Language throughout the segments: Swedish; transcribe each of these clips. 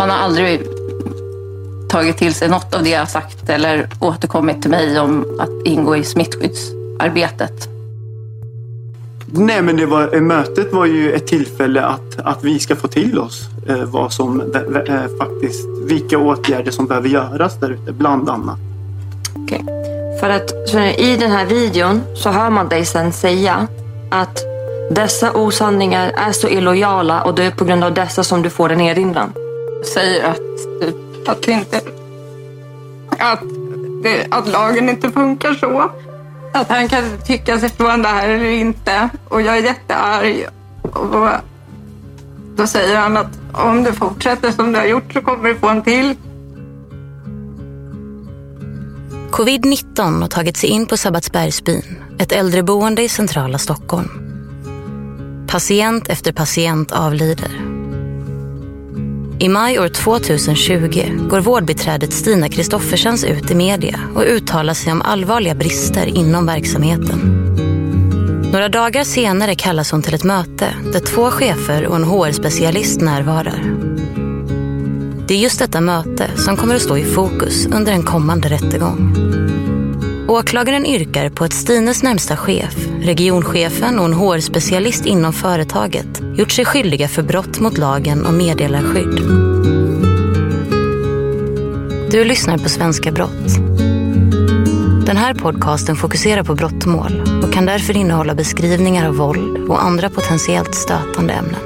Man har aldrig tagit till sig något av det jag sagt eller återkommit till mig om att ingå i smittskyddsarbetet. Nej, men det var, mötet var ju ett tillfälle att, att vi ska få till oss eh, vad som eh, faktiskt, vilka åtgärder som behöver göras där ute, bland annat. Okay. För att i den här videon så hör man dig sen säga att dessa osanningar är så illojala och det är på grund av dessa som du får en erinran. Säger att, typ, att, inte, att, det, att lagen inte funkar så. Att han kan tycka sig från det här eller inte. Och jag är jättearg. Och då säger han att om du fortsätter som du har gjort så kommer du få en till. Covid-19 har tagit sig in på Sabbatsbergsbyn, ett äldreboende i centrala Stockholm. Patient efter patient avlider. I maj år 2020 går vårdbiträdet Stina Kristoffersens ut i media och uttalar sig om allvarliga brister inom verksamheten. Några dagar senare kallas hon till ett möte där två chefer och en HR-specialist närvarar. Det är just detta möte som kommer att stå i fokus under en kommande rättegång. Åklagaren yrkar på att Stines närmsta chef, regionchefen och en HR-specialist inom företaget gjort sig skyldiga för brott mot lagen om meddelarskydd. Du lyssnar på Svenska brott. Den här podcasten fokuserar på brottmål och kan därför innehålla beskrivningar av våld och andra potentiellt stötande ämnen.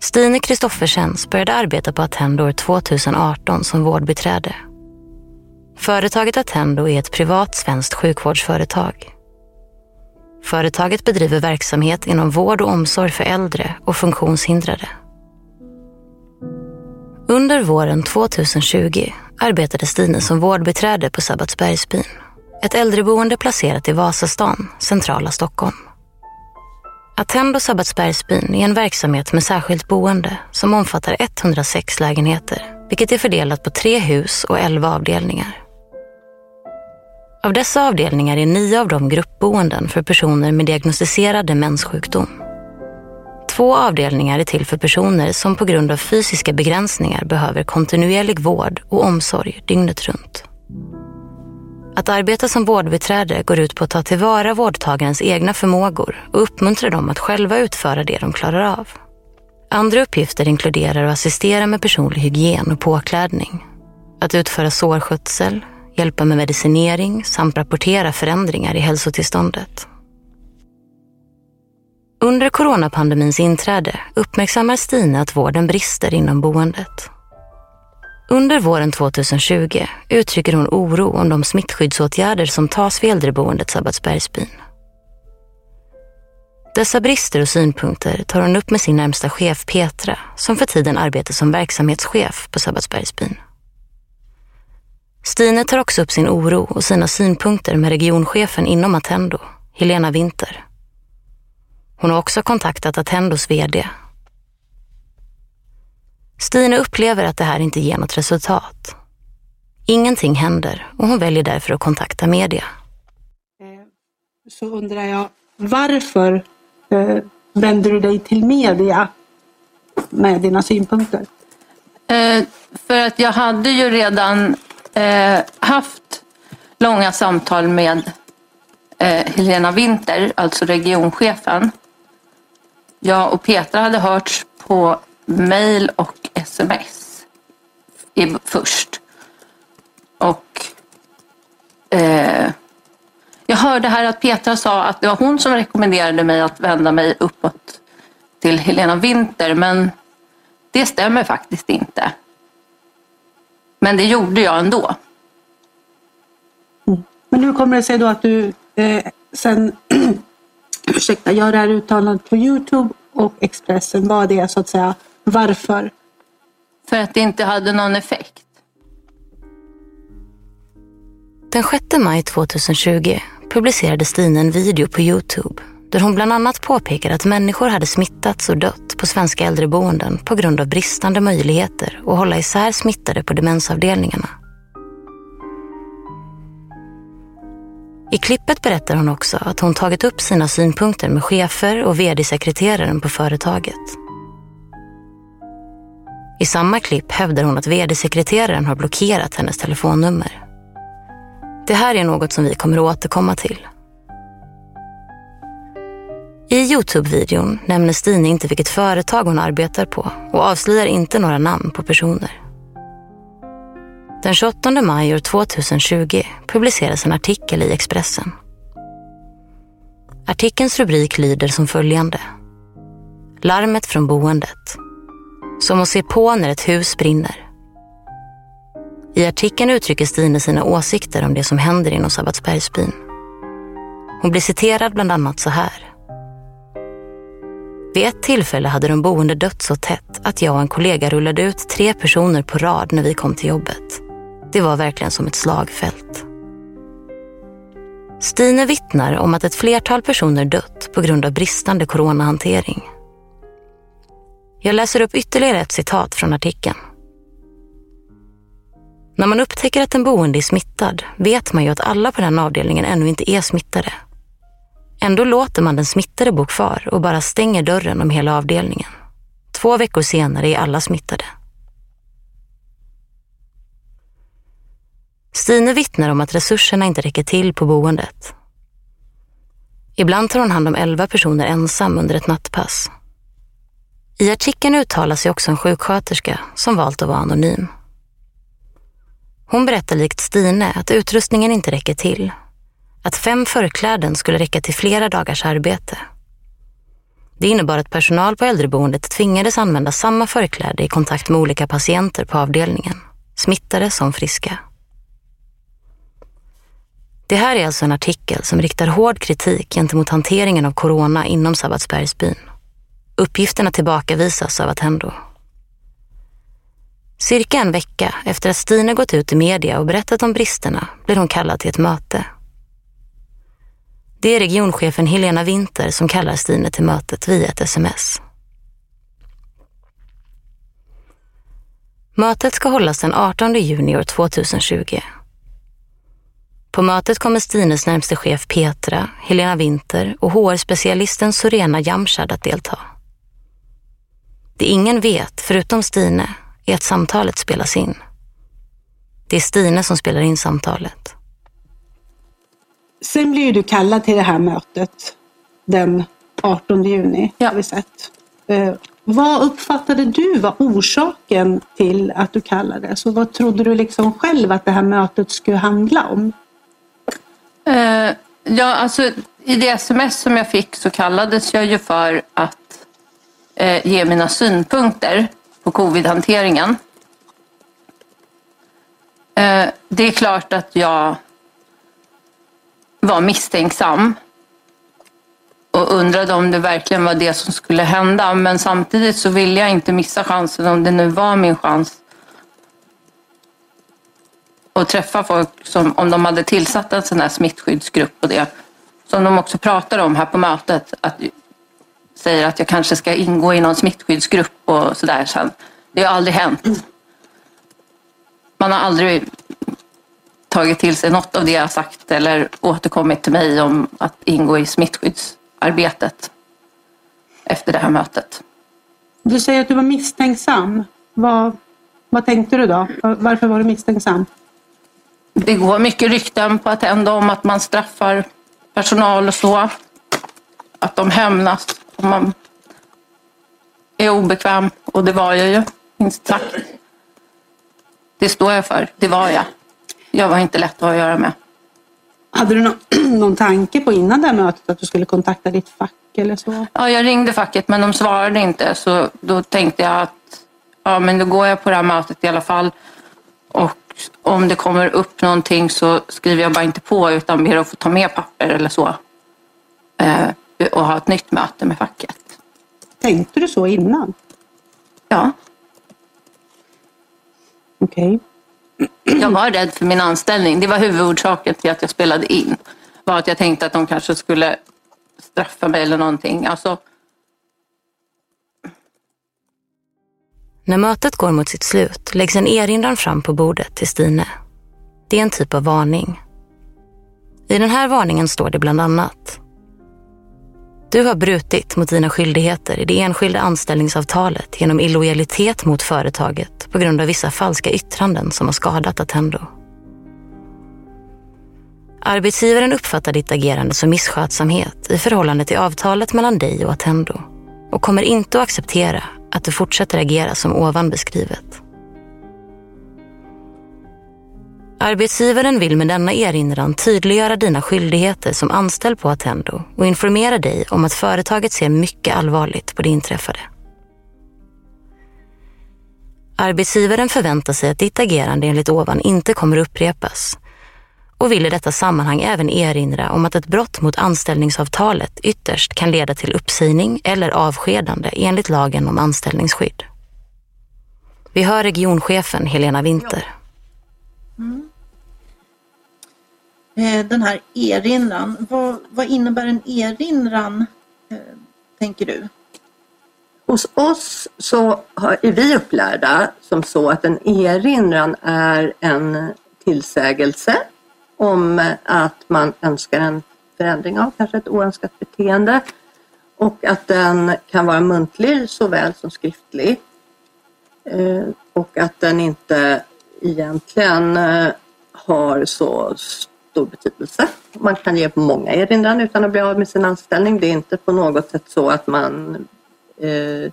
Stine Kristoffersens började arbeta på Attendo år 2018 som vårdbiträde. Företaget Attendo är ett privat svenskt sjukvårdsföretag. Företaget bedriver verksamhet inom vård och omsorg för äldre och funktionshindrade. Under våren 2020 arbetade Stine som vårdbiträde på Sabbatsbergsbyn. Ett äldreboende placerat i Vasastan, centrala Stockholm. Attendo Sabbatsbergsbyn är en verksamhet med särskilt boende som omfattar 106 lägenheter, vilket är fördelat på tre hus och 11 avdelningar. Av dessa avdelningar är nio av dem gruppboenden för personer med diagnostiserad demenssjukdom. Två avdelningar är till för personer som på grund av fysiska begränsningar behöver kontinuerlig vård och omsorg dygnet runt. Att arbeta som vårdbiträde går ut på att ta tillvara vårdtagarens egna förmågor och uppmuntra dem att själva utföra det de klarar av. Andra uppgifter inkluderar att assistera med personlig hygien och påklädning, att utföra sårskötsel, hjälpa med medicinering samt rapportera förändringar i hälsotillståndet. Under coronapandemins inträde uppmärksammar Stina att vården brister inom boendet. Under våren 2020 uttrycker hon oro om de smittskyddsåtgärder som tas vid äldreboendet Sabbatsbergsbyn. Dessa brister och synpunkter tar hon upp med sin närmsta chef Petra som för tiden arbetar som verksamhetschef på Sabbatsbergsbyn. Stine tar också upp sin oro och sina synpunkter med regionchefen inom Attendo, Helena Winter. Hon har också kontaktat Attendos VD. Stine upplever att det här inte ger något resultat. Ingenting händer och hon väljer därför att kontakta media. Så undrar jag, varför eh, vänder du dig till media med dina synpunkter? Eh, för att jag hade ju redan eh, haft långa samtal med eh, Helena Winter, alltså regionchefen. Jag och Petra hade hörts på mail och sms i, först. Och eh, jag hörde här att Petra sa att det var hon som rekommenderade mig att vända mig uppåt till Helena Winter, men det stämmer faktiskt inte. Men det gjorde jag ändå. Men hur kommer det sig då att du eh, sen ursäkta, gör det här uttalandet på Youtube och Expressen? Vad är det så att säga? Varför? För att det inte hade någon effekt. Den 6 maj 2020 publicerade Stina en video på Youtube där hon bland annat påpekar att människor hade smittats och dött på svenska äldreboenden på grund av bristande möjligheter att hålla isär smittade på demensavdelningarna. I klippet berättar hon också att hon tagit upp sina synpunkter med chefer och vd-sekreteraren på företaget. I samma klipp hävdar hon att vd-sekreteraren har blockerat hennes telefonnummer. Det här är något som vi kommer att återkomma till. I Youtube-videon nämner Stine inte vilket företag hon arbetar på och avslöjar inte några namn på personer. Den 28 maj år 2020 publiceras en artikel i Expressen. Artikelns rubrik lyder som följande. Larmet från boendet. Som att se på när ett hus brinner. I artikeln uttrycker Stine sina åsikter om det som händer inom Sabbatsbergsbyn. Hon blir citerad bland annat så här. Vid ett tillfälle hade de boende dött så tätt att jag och en kollega rullade ut tre personer på rad när vi kom till jobbet. Det var verkligen som ett slagfält. Stine vittnar om att ett flertal personer dött på grund av bristande coronahantering. Jag läser upp ytterligare ett citat från artikeln. När man upptäcker att en boende är smittad vet man ju att alla på den avdelningen ännu inte är smittade. Ändå låter man den smittade bo kvar och bara stänger dörren om hela avdelningen. Två veckor senare är alla smittade. Stine vittnar om att resurserna inte räcker till på boendet. Ibland tar hon hand om elva personer ensam under ett nattpass. I artikeln uttalar sig också en sjuksköterska som valt att vara anonym. Hon berättar likt Stine att utrustningen inte räcker till. Att fem förkläden skulle räcka till flera dagars arbete. Det innebar att personal på äldreboendet tvingades använda samma förkläde i kontakt med olika patienter på avdelningen. Smittade som friska. Det här är alltså en artikel som riktar hård kritik gentemot hanteringen av corona inom Sabbatsbergsbyn. Uppgifterna tillbakavisas av Attendo. Cirka en vecka efter att Stina gått ut i media och berättat om bristerna blir hon kallad till ett möte. Det är regionchefen Helena Winter som kallar Stine till mötet via ett sms. Mötet ska hållas den 18 juni år 2020. På mötet kommer Stines närmste chef Petra, Helena Winter och HR-specialisten Sorena Jamshad att delta. Det ingen vet, förutom Stine, är att samtalet spelas in. Det är Stine som spelar in samtalet. Sen blir du kallad till det här mötet den 18 juni. Ja. Har vi sett. Eh, Vad uppfattade du var orsaken till att du kallades? Och vad trodde du liksom själv att det här mötet skulle handla om? Eh, ja, alltså i det sms som jag fick så kallades jag ju för att eh, ge mina synpunkter på covid-hanteringen. Det är klart att jag var misstänksam och undrade om det verkligen var det som skulle hända. Men samtidigt så ville jag inte missa chansen om det nu var min chans att träffa folk som om de hade tillsatt en sån här smittskyddsgrupp och det som de också pratar om här på mötet. Att säger att jag kanske ska ingå i någon smittskyddsgrupp och sådär sen. Det har aldrig hänt. Man har aldrig tagit till sig något av det jag sagt eller återkommit till mig om att ingå i smittskyddsarbetet efter det här mötet. Du säger att du var misstänksam. Vad, vad tänkte du då? Varför var du misstänksam? Det går mycket rykten på Attendo om att man straffar personal och så. Att de hämnas om man är obekväm. Och det var jag ju, minst sagt. Det står jag för. Det var jag. Jag var inte lätt att ha att göra med. Hade du någon, någon tanke på innan det här mötet att du skulle kontakta ditt fack eller så? Ja, jag ringde facket men de svarade inte. Så då tänkte jag att ja, men då går jag på det här mötet i alla fall. Och om det kommer upp någonting så skriver jag bara inte på utan ber att få ta med papper eller så. Eh, och ha ett nytt möte med facket. Tänkte du så innan? Ja. Okej. Okay. Jag var rädd för min anställning. Det var huvudorsaken till att jag spelade in. Var att jag tänkte att de kanske skulle straffa mig eller någonting. Alltså... När mötet går mot sitt slut läggs en erinran fram på bordet till Stine. Det är en typ av varning. I den här varningen står det bland annat du har brutit mot dina skyldigheter i det enskilda anställningsavtalet genom illojalitet mot företaget på grund av vissa falska yttranden som har skadat Attendo. Arbetsgivaren uppfattar ditt agerande som misskötsamhet i förhållande till avtalet mellan dig och Attendo och kommer inte att acceptera att du fortsätter agera som ovan beskrivet. Arbetsgivaren vill med denna erinran tydliggöra dina skyldigheter som anställd på Attendo och informera dig om att företaget ser mycket allvarligt på det inträffade. Arbetsgivaren förväntar sig att ditt agerande enligt ovan inte kommer upprepas och vill i detta sammanhang även erinra om att ett brott mot anställningsavtalet ytterst kan leda till uppsägning eller avskedande enligt lagen om anställningsskydd. Vi hör regionchefen Helena Winter. Mm. Eh, den här erinran, vad, vad innebär en erinran, eh, tänker du? Hos oss så är vi upplärda som så att en erinran är en tillsägelse om att man önskar en förändring av kanske ett oönskat beteende och att den kan vara muntlig såväl som skriftlig. Eh, och att den inte egentligen har så stor betydelse. Man kan ge många erinran utan att bli av med sin anställning. Det är inte på något sätt så att man eh,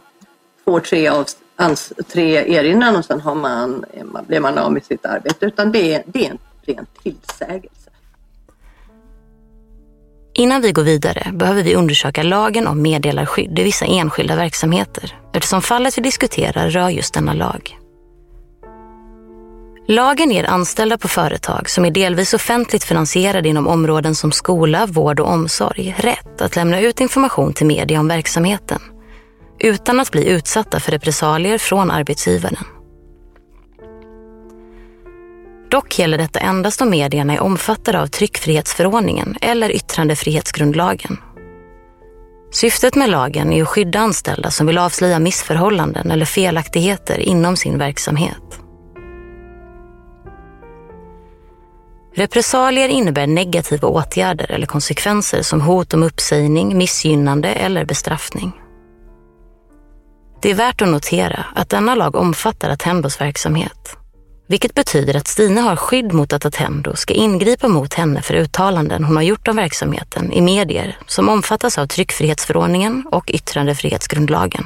får tre, av, ans, tre erinran och sen har man, blir man av med sitt arbete utan det är, det är en ren tillsägelse. Innan vi går vidare behöver vi undersöka lagen om meddelarskydd i vissa enskilda verksamheter eftersom fallet vi diskuterar rör just denna lag. Lagen ger anställda på företag som är delvis offentligt finansierade inom områden som skola, vård och omsorg rätt att lämna ut information till media om verksamheten utan att bli utsatta för repressalier från arbetsgivaren. Dock gäller detta endast om medierna är omfattade av tryckfrihetsförordningen eller yttrandefrihetsgrundlagen. Syftet med lagen är att skydda anställda som vill avslöja missförhållanden eller felaktigheter inom sin verksamhet. Repressalier innebär negativa åtgärder eller konsekvenser som hot om uppsägning, missgynnande eller bestraffning. Det är värt att notera att denna lag omfattar Attendos verksamhet. Vilket betyder att Stina har skydd mot att Attendo ska ingripa mot henne för uttalanden hon har gjort om verksamheten i medier som omfattas av tryckfrihetsförordningen och yttrandefrihetsgrundlagen.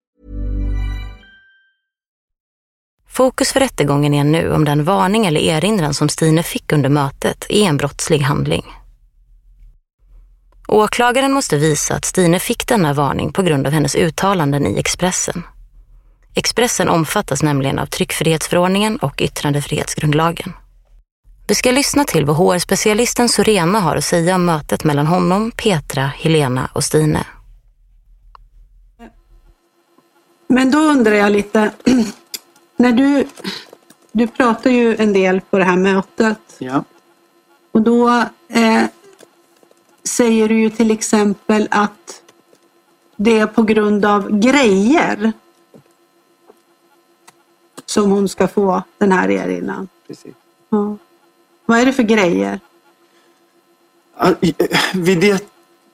Fokus för rättegången är nu om den varning eller erinran som Stine fick under mötet är en brottslig handling. Åklagaren måste visa att Stine fick denna varning på grund av hennes uttalanden i Expressen. Expressen omfattas nämligen av tryckfrihetsförordningen och yttrandefrihetsgrundlagen. Vi ska lyssna till vad HR-specialisten Sorena har att säga om mötet mellan honom, Petra, Helena och Stine. Men då undrar jag lite, när du, du pratar ju en del på det här mötet. Ja. Och då eh, säger du ju till exempel att det är på grund av grejer som hon ska få den här erinran. Precis. Ja. Vad är det för grejer? Vid det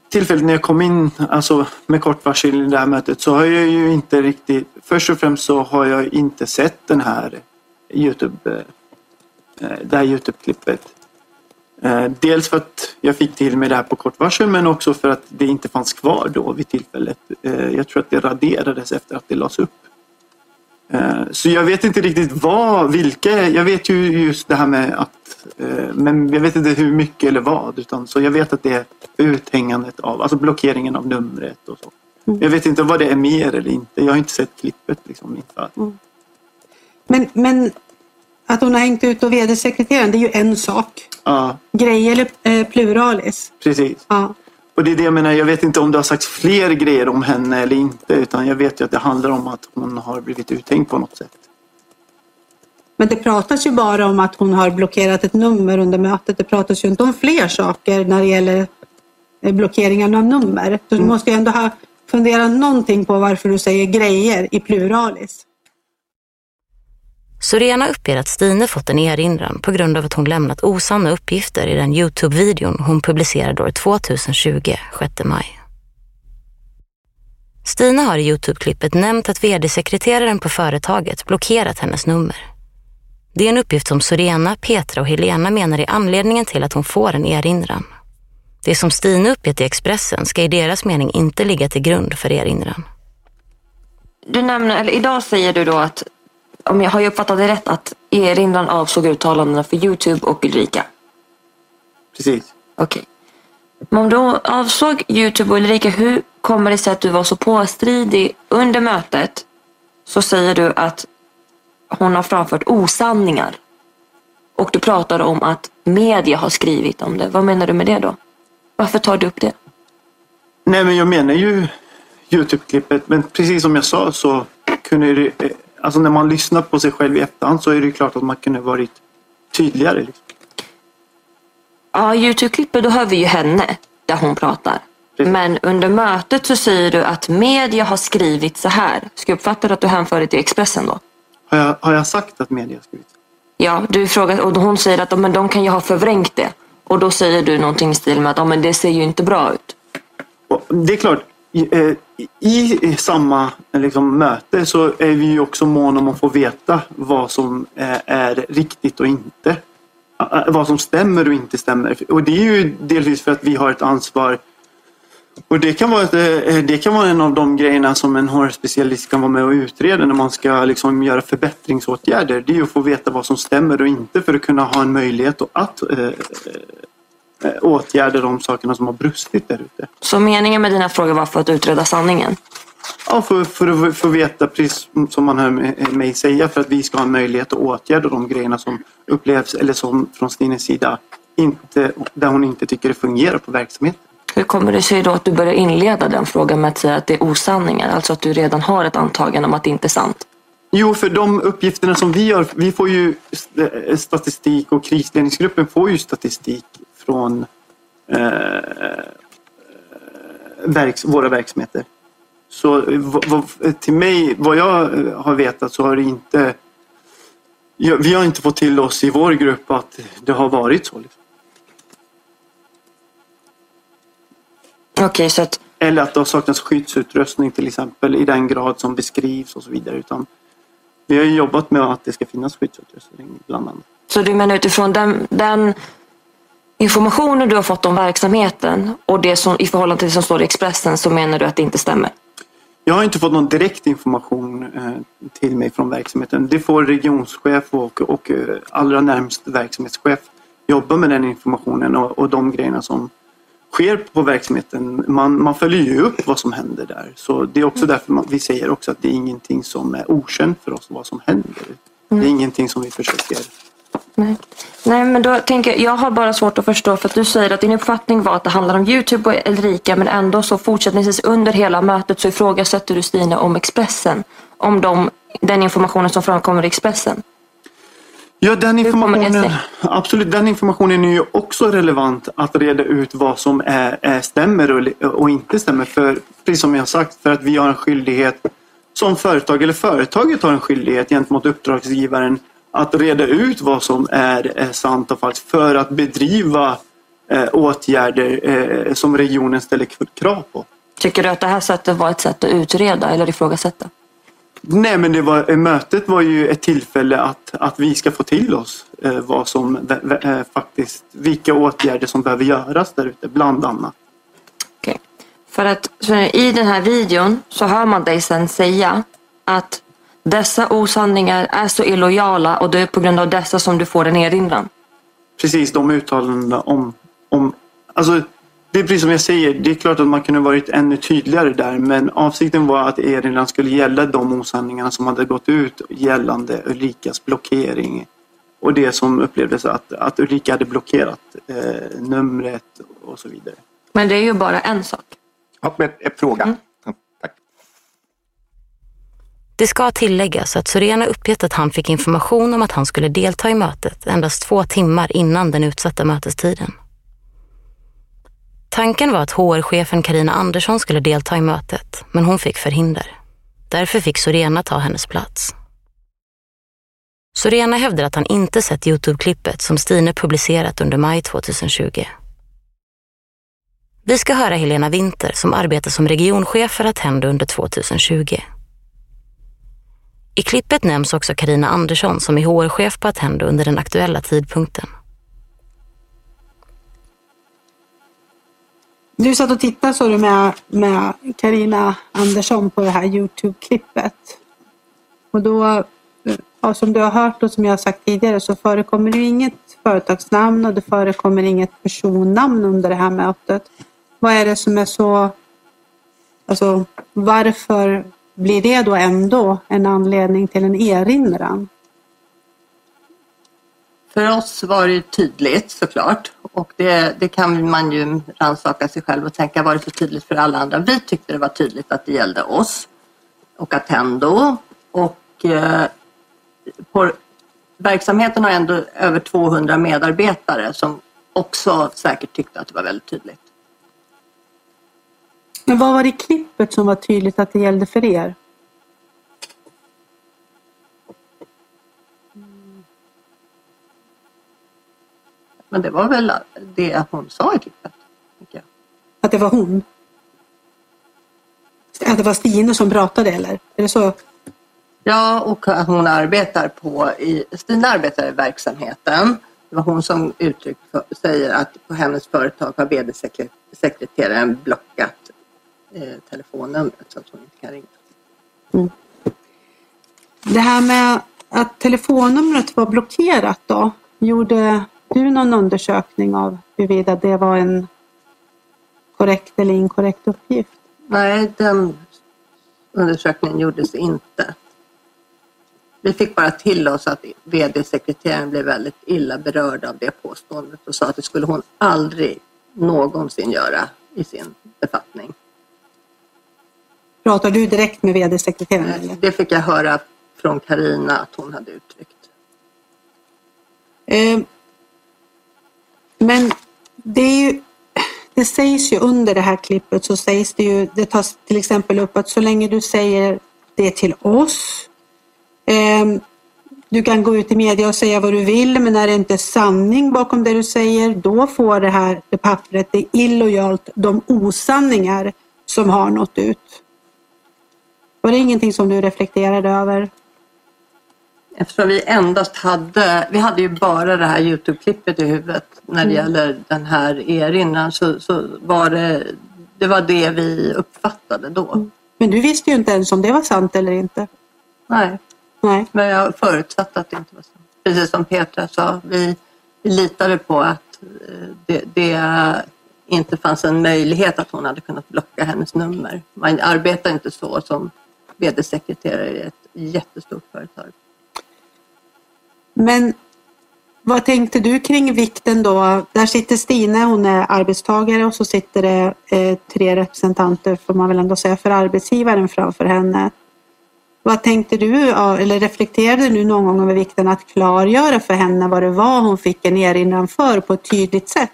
tillfället när jag kom in alltså med kort varsel i det här mötet så har jag ju inte riktigt... Först och främst så har jag inte sett den här Youtube, eh, det här Youtube-klippet. Eh, dels för att jag fick till mig det här på kort varsel men också för att det inte fanns kvar då vid tillfället. Eh, jag tror att det raderades efter att det lades upp. Eh, Så jag vet inte riktigt vad, vilka, jag vet ju just det här med att, eh, men jag vet inte hur mycket eller vad. Utan, så jag vet att det är uthängandet av, alltså blockeringen av numret och så. Jag vet inte vad det är mer eller inte. Jag har inte sett klippet liksom inför. Men, men att hon har hängt ut och vd-sekreteraren, det är ju en sak. Ja, Grejer eller eh, pluralis. precis. Ja. Och det är det jag menar, jag vet inte om det har sagts fler grejer om henne eller inte. Utan jag vet ju att det handlar om att hon har blivit uthängd på något sätt. Men det pratas ju bara om att hon har blockerat ett nummer under mötet. Det pratas ju inte om fler saker när det gäller eh, blockeringen av nummer. Så du måste ju ändå ha funderat någonting på varför du säger grejer i pluralis. Sorena uppger att Stine fått en erinran på grund av att hon lämnat osanna uppgifter i den Youtube-videon hon publicerade år 2020, 6 maj. Stina har i Youtube-klippet nämnt att vd-sekreteraren på företaget blockerat hennes nummer. Det är en uppgift som Sorena, Petra och Helena menar är anledningen till att hon får en erinran. Det som Stina uppgett i Expressen ska i deras mening inte ligga till grund för erinran. Du nämner, eller idag säger du då att, om jag har jag uppfattat det rätt, att erinran avsåg uttalandena för Youtube och Ulrika. Precis. Okej. Men om du avsåg Youtube och Ulrika, hur kommer det sig att du var så påstridig under mötet? Så säger du att hon har framfört osanningar. Och du pratar om att media har skrivit om det. Vad menar du med det då? Varför tar du upp det? Nej men jag menar ju Youtube-klippet. Men precis som jag sa så kunde det, alltså när man lyssnar på sig själv i efterhand så är det ju klart att man kunde varit tydligare. Liksom. Ja, Youtube-klippet, då hör vi ju henne där hon pratar. Men under mötet så säger du att media har skrivit så här. Ska jag uppfatta att du hänför det till Expressen då? Har jag, har jag sagt att media har skrivit? Ja, du frågar, och hon säger att men de kan ju ha förvrängt det. Och då säger du någonting i stil med att men det ser ju inte bra ut. Det är klart, i, eh, i, i samma liksom, möte så är vi ju också måna om att få veta vad som är, är riktigt och inte. Eh, eh, vad som stämmer och inte stämmer. Och det är ju delvis för att vi har ett ansvar och det kan, vara ett, det kan vara en av de grejerna som en HR-specialist kan vara med och utreda när man ska liksom göra förbättringsåtgärder. Det är ju att få veta vad som stämmer och inte för att kunna ha en möjlighet att eh, åtgärda de sakerna som har brustit där ute. Så meningen med dina frågor var för att utreda sanningen? Ja, för, för att få veta, precis som man hör mig säga, för att vi ska ha en möjlighet att åtgärda de grejerna som upplevs, eller som från Stines sida, inte, där hon inte tycker det fungerar på verksamheten. Hur kommer det sig då att du börjar inleda den frågan med att säga att det är osanningar? Alltså att du redan har ett antagande om att det inte är sant? Jo, för de uppgifterna som vi har, vi får ju statistik och krisledningsgruppen får ju statistik från eh, verks, våra verksamheter. Så till mig, vad jag har vetat så har det inte vi har inte fått till oss i vår grupp att det har varit så. Liksom. Okej, så att... Eller att det har saknats skyddsutrustning till exempel i den grad som beskrivs och så vidare. Utan vi har jobbat med att det ska finnas skyddsutrustning bland annat. Så du menar utifrån den, den informationen du har fått om verksamheten och det som i förhållande till det som står i Expressen så menar du att det inte stämmer? Jag har inte fått någon direkt information eh, till mig från verksamheten. Det får regionschef och, och eh, allra närmst verksamhetschef jobba med den informationen och, och de grejerna som sker på verksamheten. Man, man följer ju upp vad som händer där. Så det är också Mm. därför man, vi säger också att det är ingenting som är okänt för oss vad som händer. Det är Mm. ingenting som vi försöker Nej. Nej, men då tänker jag, jag har bara svårt att förstå för att du säger att din uppfattning var att det handlar om Youtube och Elrika men ändå så fortsättningsvis under hela mötet så ifrågasätter du Stina om Expressen. Om de, den informationen som framkommer i Expressen. Ja, den informationen, absolut, den informationen är ju också relevant att reda ut vad som är, är stämmer och, och inte stämmer. För precis som jag har sagt, för att vi har en skyldighet som företag, eller företaget har en skyldighet gentemot uppdragsgivaren att reda ut vad som är, är sant och falskt för att bedriva eh, åtgärder eh, som regionen ställer krav på. Tycker du att det här sättet var ett sätt att utreda eller ifrågasätta? Nej, men det var, eh, mötet var ju ett tillfälle att, att vi ska få till oss eh, vad som eh, faktiskt, vilka åtgärder som behöver göras där ute, bland annat. För att i den här videon så hör man dig sen säga att dessa osanningar är så illojala och det är på grund av dessa som du får en erinran. Precis de uttalandena om, om alltså, det är precis som jag säger, det är klart att man kunde varit ännu tydligare där men avsikten var att erinran skulle gälla de osanningarna som hade gått ut gällande Ulrikas blockering och det som upplevdes att, att Ulrika hade blockerat eh, numret och så vidare. Men det är ju bara en sak. Ja, men en fråga. Det ska tilläggas att Sorena uppgett att han fick information om att han skulle delta i mötet endast två timmar innan den utsatta mötestiden. Tanken var att HR-chefen Karina Andersson skulle delta i mötet, men hon fick förhinder. Därför fick Sorena ta hennes plats. Sorena hävdar att han inte sett Youtube-klippet som Stine publicerat under maj 2020. Vi ska höra Helena Winter som arbetar som regionchef för Attendo under 2020. I klippet nämns också Karina Andersson som är HR-chef på Attendo under den aktuella tidpunkten. Du satt och tittade så du med, med Carina Andersson på det här Youtube-klippet. Och då, ja, som du har hört och som jag har sagt tidigare så förekommer det ju inget företagsnamn och det förekommer inget personnamn under det här mötet. Vad är det som är så... Alltså varför blir det då ändå en anledning till en erinran? För oss var det tydligt såklart Och det, det kan man ju rannsaka sig själv och tänka, var det så tydligt för alla andra? Vi tyckte det var tydligt att det gällde oss och Attendo. Och eh, på, verksamheten har ändå över 200 medarbetare som också säkert tyckte att det var väldigt tydligt. Men vad var det i klippet som var tydligt att det gällde för er? Men det var väl det hon sa i klippet. Att det var hon? Att det var Stine som pratade eller? Är det så? Ja, och att hon arbetar på, i, Stina arbetar i verksamheten. Det var hon som uttryck för, säger att på hennes företag har vd-sekreteraren blockat eh, telefonnumret så att hon inte kan ringa. Mm. Det här med att telefonnumret var blockerat då. Gjorde du någon undersökning av huruvida det var en korrekt eller inkorrekt uppgift? Nej, den undersökningen gjordes inte. Vi fick bara till oss att vd-sekreteraren blev väldigt illa berörd av det påståendet och sa att det skulle hon aldrig någonsin göra i sin befattning. Pratar du direkt med vd-sekreteraren? Det fick jag höra från Karina att hon hade uttryckt. Eh, men det är ju, det sägs ju under det här klippet så sägs det ju, det tas till exempel upp att så länge du säger det till oss, eh, du kan gå ut i media och säga vad du vill men när det inte är sanning bakom det du säger då får det här det pappret, det är illojalt, de osanningar som har nått ut. Var det ingenting som du reflekterade över? Eftersom vi endast hade, vi hade ju bara det här Youtube-klippet i huvudet när det Mm. gäller den här erinran så, så var det, det var det vi uppfattade då. Men du visste ju inte ens om det var sant eller inte. Nej. Nej. Men jag förutsatte att det inte var sant. Precis som Petra sa, vi, vi litade på att eh, det, det inte fanns en möjlighet att hon hade kunnat blocka hennes nummer. Man arbetar inte så som vd-sekreterare i ett jättestort företag. Men vad tänkte du kring vikten då? Där sitter Stine, hon är arbetstagare och så sitter det eh, tre representanter, får man väl ändå säga, för arbetsgivaren framför henne. Vad tänkte du, eller reflekterade du någon gång över vikten att klargöra för henne vad det var hon fick en erinran för på ett tydligt sätt?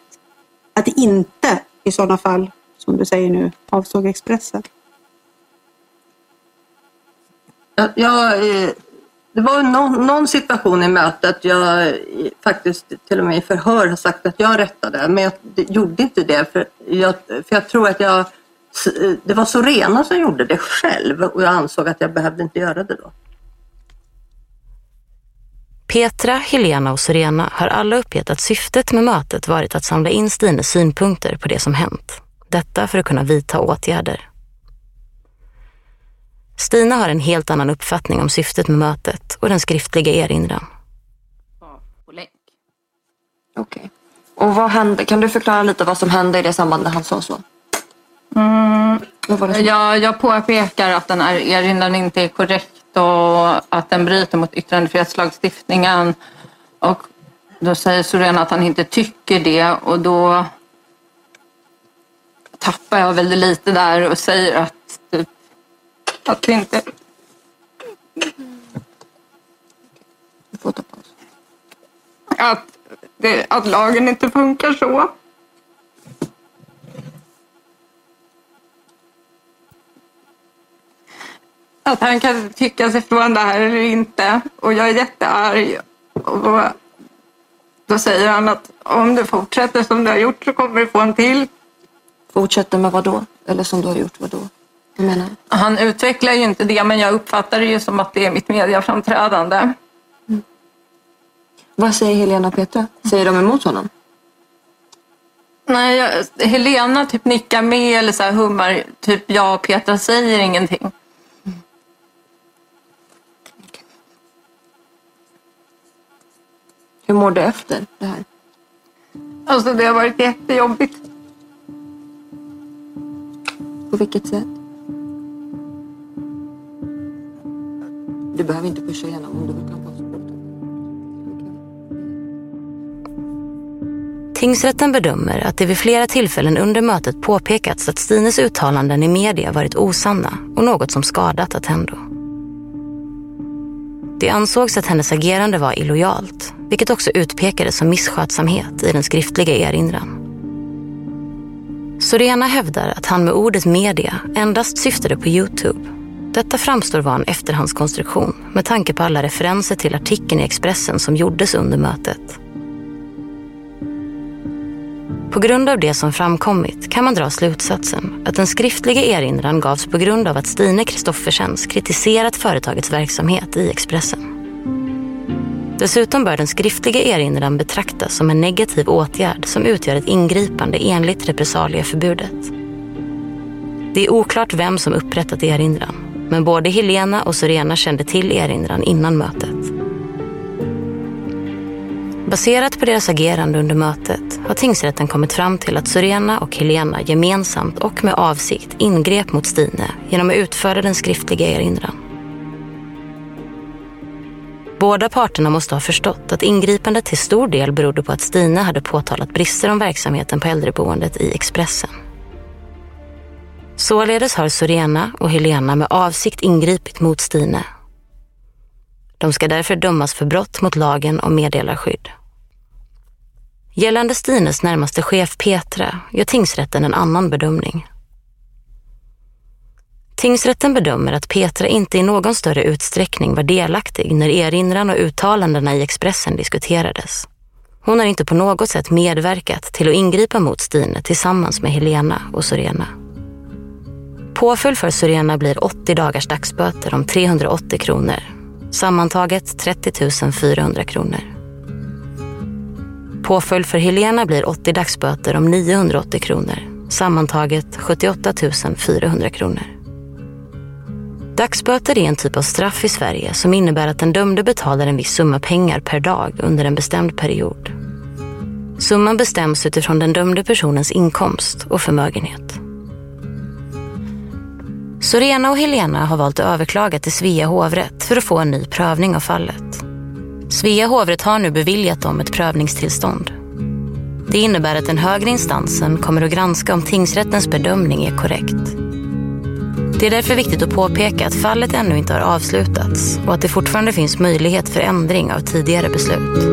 Att det inte i sådana fall, som du säger nu, avsåg Expressen? Jag, jag, det var någon, någon situation i mötet jag eh, faktiskt till och med i förhör har sagt att jag rättade men jag gjorde inte det för jag, för jag tror att jag eh, det var Sorena som gjorde det själv och jag ansåg att jag behövde inte göra det då. Petra, Helena och Sorena har alla uppgett att syftet med mötet varit att samla in Stines synpunkter på det som hänt. Detta för att kunna vidta åtgärder. Stina har en helt annan uppfattning om syftet med mötet och den skriftliga erinran. Okej. Och vad hände? Kan du förklara lite vad som hände i det samband när han sa så? Mm. Vad var det som- Jag, jag påpekar att den här erinran inte är korrekt och att den bryter mot yttrandefrihetslagstiftningen. Och då säger Sorena att han inte tycker det och då tappar jag väldigt lite där och säger att, typ, att det inte... Du får ta paus. Att, det, att lagen inte funkar så. Att han kan tycka sig från det här eller inte. Och jag är jättearg. Och då säger han att om du fortsätter som du har gjort så kommer du få en till. Fortsätter med vad då? Eller som du har gjort vad då? Han utvecklar ju inte det men jag uppfattar det ju som att det är mitt mediaframträdande. Vad säger Helena och Petra? Säger de emot honom? Nej, jag, Helena typ nickar med eller så hummar. Typ jag och Petra säger ingenting. Hur mår du efter det här? Alltså det har varit jättejobbigt. På vilket sätt? Du behöver inte pusha igenom om du vill ta paus. Tingsrätten bedömer att det vid flera tillfällen under mötet påpekats att Stines uttalanden i media varit osanna och något som skadat Attendo. Det ansågs att hennes agerande var illojalt, vilket också utpekades som misskötsamhet i den skriftliga erinran. Sorena hävdar att han med ordet media endast syftade på Youtube. Detta framstår vara en efterhandskonstruktion med tanke på alla referenser till artikeln i Expressen som gjordes under mötet. På grund av det som framkommit kan man dra slutsatsen att den skriftliga erinran gavs på grund av att Stine Kristoffersens kritiserat företagets verksamhet i Expressen. Dessutom bör den skriftliga erinran betraktas som en negativ åtgärd som utgör ett ingripande enligt repressalieförbudet. Det är oklart vem som upprättat erinran, men både Helena och Sorena kände till erinran innan mötet. Baserat på deras agerande under mötet har tingsrätten kommit fram till att Sorena och Helena gemensamt och med avsikt ingrep mot Stine genom att utföra den skriftliga erinran. Båda parterna måste ha förstått att ingripandet till stor del berodde på att Stine hade påtalat brister om verksamheten på äldreboendet i Expressen. Således har Sorena och Helena med avsikt ingripit mot Stine. De ska därför dömas för brott mot lagen om meddelarskydd. Gällande Stines närmaste chef Petra gör tingsrätten en annan bedömning. Tingsrätten bedömer att Petra inte i någon större utsträckning var delaktig när erinran och uttalandena i Expressen diskuterades. Hon har inte på något sätt medverkat till att ingripa mot Stine tillsammans med Helena och Sorena. Påföljd för Syrena blir 80 dagars dagsböter om 380 kronor. Sammantaget 30 400 kronor. Påföljd för Helena blir 80 dagsböter om 980 kronor. Sammantaget 78 400 kronor. Dagsböter är en typ av straff i Sverige som innebär att den dömde betalar en viss summa pengar per dag under en bestämd period. Summan bestäms utifrån den dömde personens inkomst och förmögenhet. Sorena och Helena har valt att överklaga till Svea hovrätt för att få en ny prövning av fallet. Svea hovrätt har nu beviljat dem ett prövningstillstånd. Det innebär att den högre instansen kommer att granska om tingsrättens bedömning är korrekt. Det är därför viktigt att påpeka att fallet ännu inte har avslutats och att det fortfarande finns möjlighet för ändring av tidigare beslut.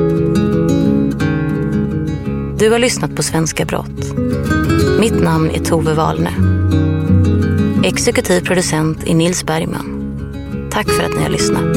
Du har lyssnat på Svenska Brott. Mitt namn är Tove Wahlne. Exekutiv producent är Nils Bergman. Tack för att ni har lyssnat.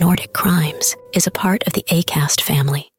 Nordic Crimes is a part of the ACAST family.